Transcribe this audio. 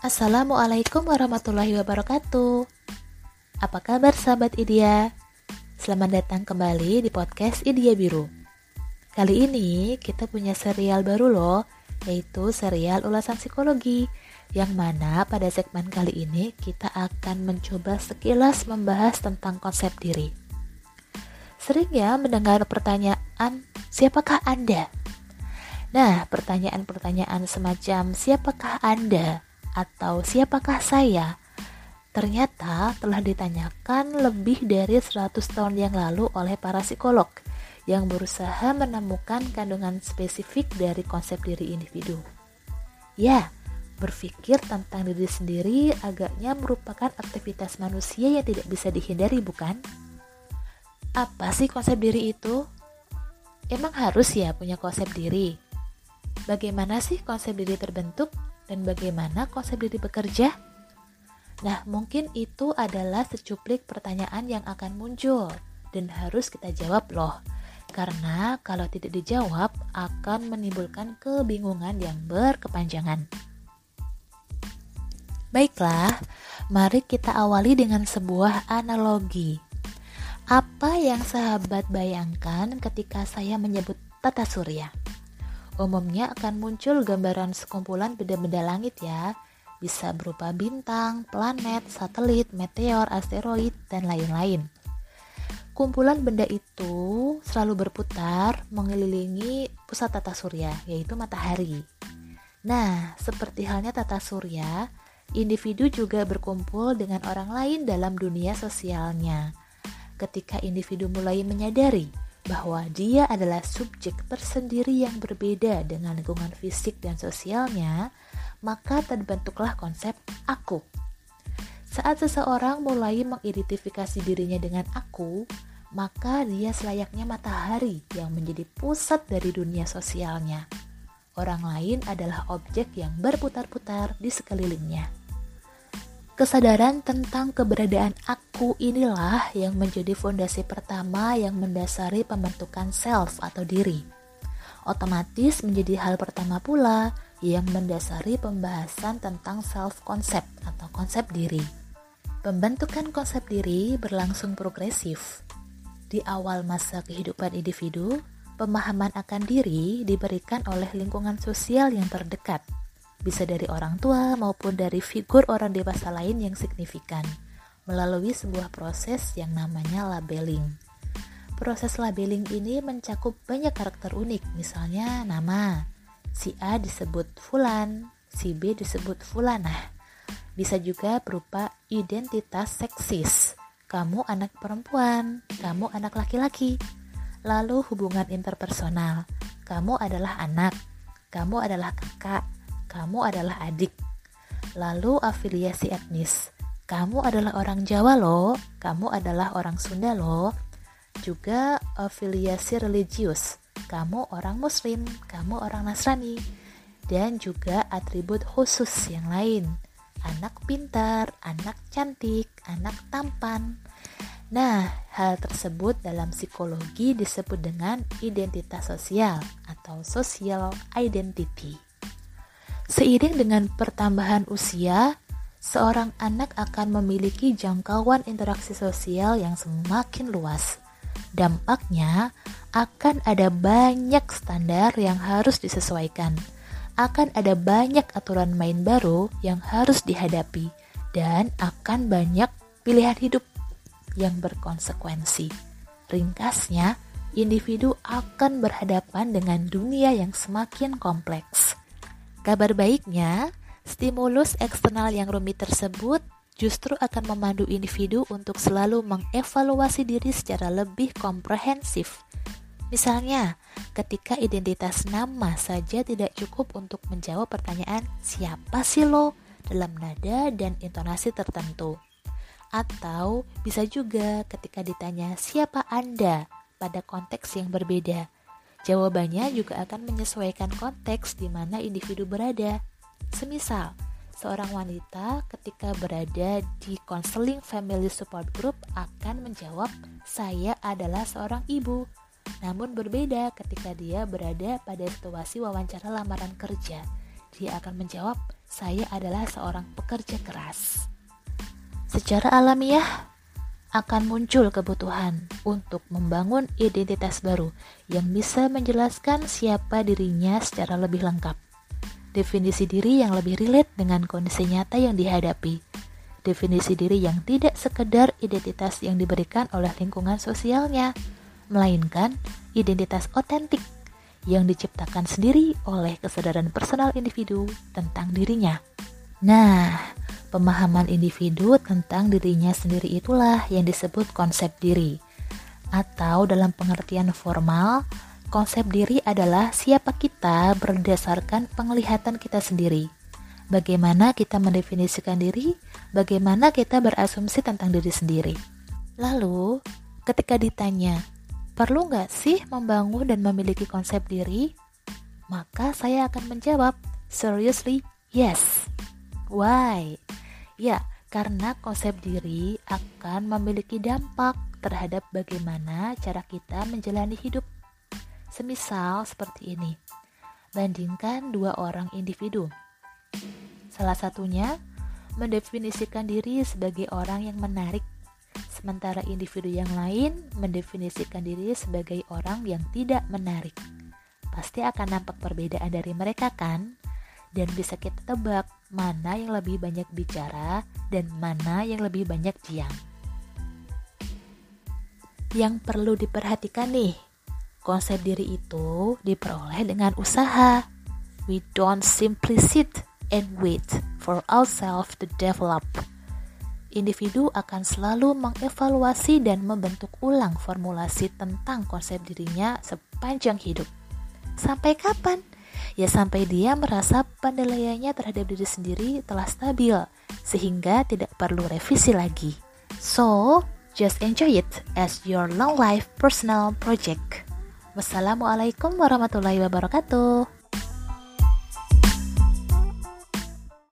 Assalamualaikum warahmatullahi wabarakatuh. Apa kabar sahabat Idia? Selamat datang kembali di podcast Idia Biru. Kali ini kita punya serial baru loh, yaitu serial ulasan psikologi yang mana pada segmen kali ini kita akan mencoba sekilas membahas tentang konsep diri. Sering ya mendengar pertanyaan, siapakah Anda? Nah, pertanyaan-pertanyaan semacam siapakah Anda atau siapakah saya ternyata telah ditanyakan lebih dari 100 tahun yang lalu oleh para psikolog yang berusaha menemukan kandungan spesifik dari konsep diri individu. Ya, Berpikir tentang diri sendiri agaknya merupakan aktivitas manusia yang tidak bisa dihindari, bukan? Apa sih konsep diri itu? Emang harus ya punya konsep diri? Bagaimana sih konsep diri terbentuk dan bagaimana konsep diri bekerja? Nah, mungkin itu adalah secuplik pertanyaan yang akan muncul dan harus kita jawab loh. Karena kalau tidak dijawab akan menimbulkan kebingungan yang berkepanjangan. Baiklah, mari kita awali dengan sebuah analogi. Apa yang sahabat bayangkan ketika saya menyebut tata surya? Umumnya akan muncul gambaran sekumpulan benda-benda langit ya, bisa berupa bintang, planet, satelit, meteor, asteroid, dan lain-lain. Kumpulan benda itu selalu berputar mengelilingi pusat tata surya, yaitu matahari. Nah, seperti halnya tata surya, individu juga berkumpul dengan orang lain dalam dunia sosialnya. Ketika individu mulai menyadari bahwa dia adalah subjek tersendiri yang berbeda dengan lingkungan fisik dan sosialnya, maka terbentuklah konsep aku. Saat seseorang mulai mengidentifikasi dirinya dengan aku, maka dia selayaknya matahari yang menjadi pusat dari dunia sosialnya. Orang lain adalah objek yang berputar-putar di sekelilingnya. Kesadaran tentang keberadaan aku inilah yang menjadi fondasi pertama yang mendasari pembentukan self atau diri. Otomatis menjadi hal pertama pula yang mendasari pembahasan tentang self concept atau konsep diri. Pembentukan konsep diri berlangsung progresif. Di awal masa kehidupan individu, pemahaman akan diri diberikan oleh lingkungan sosial yang terdekat – bisa dari orang tua maupun dari figur orang dewasa lain yang signifikan, melalui sebuah proses yang namanya labeling. Proses labeling ini mencakup banyak karakter unik, misalnya nama. Si A disebut Fulan, si B disebut Fulanah. Bisa juga berupa identitas seksis. Kamu anak perempuan, kamu anak laki-laki. Lalu hubungan interpersonal. Kamu adalah anak, kamu adalah kakak, kamu adalah adik. Lalu afiliasi etnis, kamu adalah orang Jawa loh, kamu adalah orang Sunda loh. Juga afiliasi religius, kamu orang Muslim, kamu orang Nasrani. Dan juga atribut khusus yang lain, anak pintar, anak cantik, anak tampan. Nah, hal tersebut dalam psikologi disebut dengan identitas sosial atau social identity. Seiring dengan pertambahan usia, seorang anak akan memiliki jangkauan interaksi sosial yang semakin luas. Dampaknya akan ada banyak standar yang harus disesuaikan. Akan ada banyak aturan main baru yang harus dihadapi dan akan banyak pilihan hidup yang berkonsekuensi. Ringkasnya, individu akan berhadapan dengan dunia yang semakin kompleks. Kabar baiknya, stimulus eksternal yang rumit tersebut justru akan memandu individu untuk selalu mengevaluasi diri secara lebih komprehensif. Misalnya, ketika identitas nama saja tidak cukup untuk menjawab pertanyaan siapa sih lo dalam nada dan intonasi tertentu. Atau bisa juga ketika ditanya siapa Anda pada konteks yang berbeda Jawabannya juga akan menyesuaikan konteks di mana individu berada. Semisal, seorang wanita ketika berada di counseling family support group akan menjawab, "Saya adalah seorang ibu." Namun berbeda ketika dia berada pada situasi wawancara lamaran kerja. Dia akan menjawab, saya adalah seorang pekerja keras. Secara alamiah, akan muncul kebutuhan untuk membangun identitas baru yang bisa menjelaskan siapa dirinya secara lebih lengkap. Definisi diri yang lebih relate dengan kondisi nyata yang dihadapi. Definisi diri yang tidak sekedar identitas yang diberikan oleh lingkungan sosialnya, melainkan identitas otentik yang diciptakan sendiri oleh kesadaran personal individu tentang dirinya. Nah, Pemahaman individu tentang dirinya sendiri itulah yang disebut konsep diri. Atau dalam pengertian formal, konsep diri adalah siapa kita berdasarkan penglihatan kita sendiri. Bagaimana kita mendefinisikan diri, bagaimana kita berasumsi tentang diri sendiri. Lalu, ketika ditanya, perlu nggak sih membangun dan memiliki konsep diri? Maka saya akan menjawab, seriously, yes. Why? Ya, karena konsep diri akan memiliki dampak terhadap bagaimana cara kita menjalani hidup. Semisal seperti ini. Bandingkan dua orang individu. Salah satunya mendefinisikan diri sebagai orang yang menarik, sementara individu yang lain mendefinisikan diri sebagai orang yang tidak menarik. Pasti akan nampak perbedaan dari mereka kan? Dan bisa kita tebak mana yang lebih banyak bicara dan mana yang lebih banyak diam. Yang perlu diperhatikan nih, konsep diri itu diperoleh dengan usaha. We don't simply sit and wait for ourselves to develop. Individu akan selalu mengevaluasi dan membentuk ulang formulasi tentang konsep dirinya sepanjang hidup. Sampai kapan? Ya sampai dia merasa penilaiannya terhadap diri sendiri telah stabil sehingga tidak perlu revisi lagi. So, just enjoy it as your long life personal project. Wassalamualaikum warahmatullahi wabarakatuh.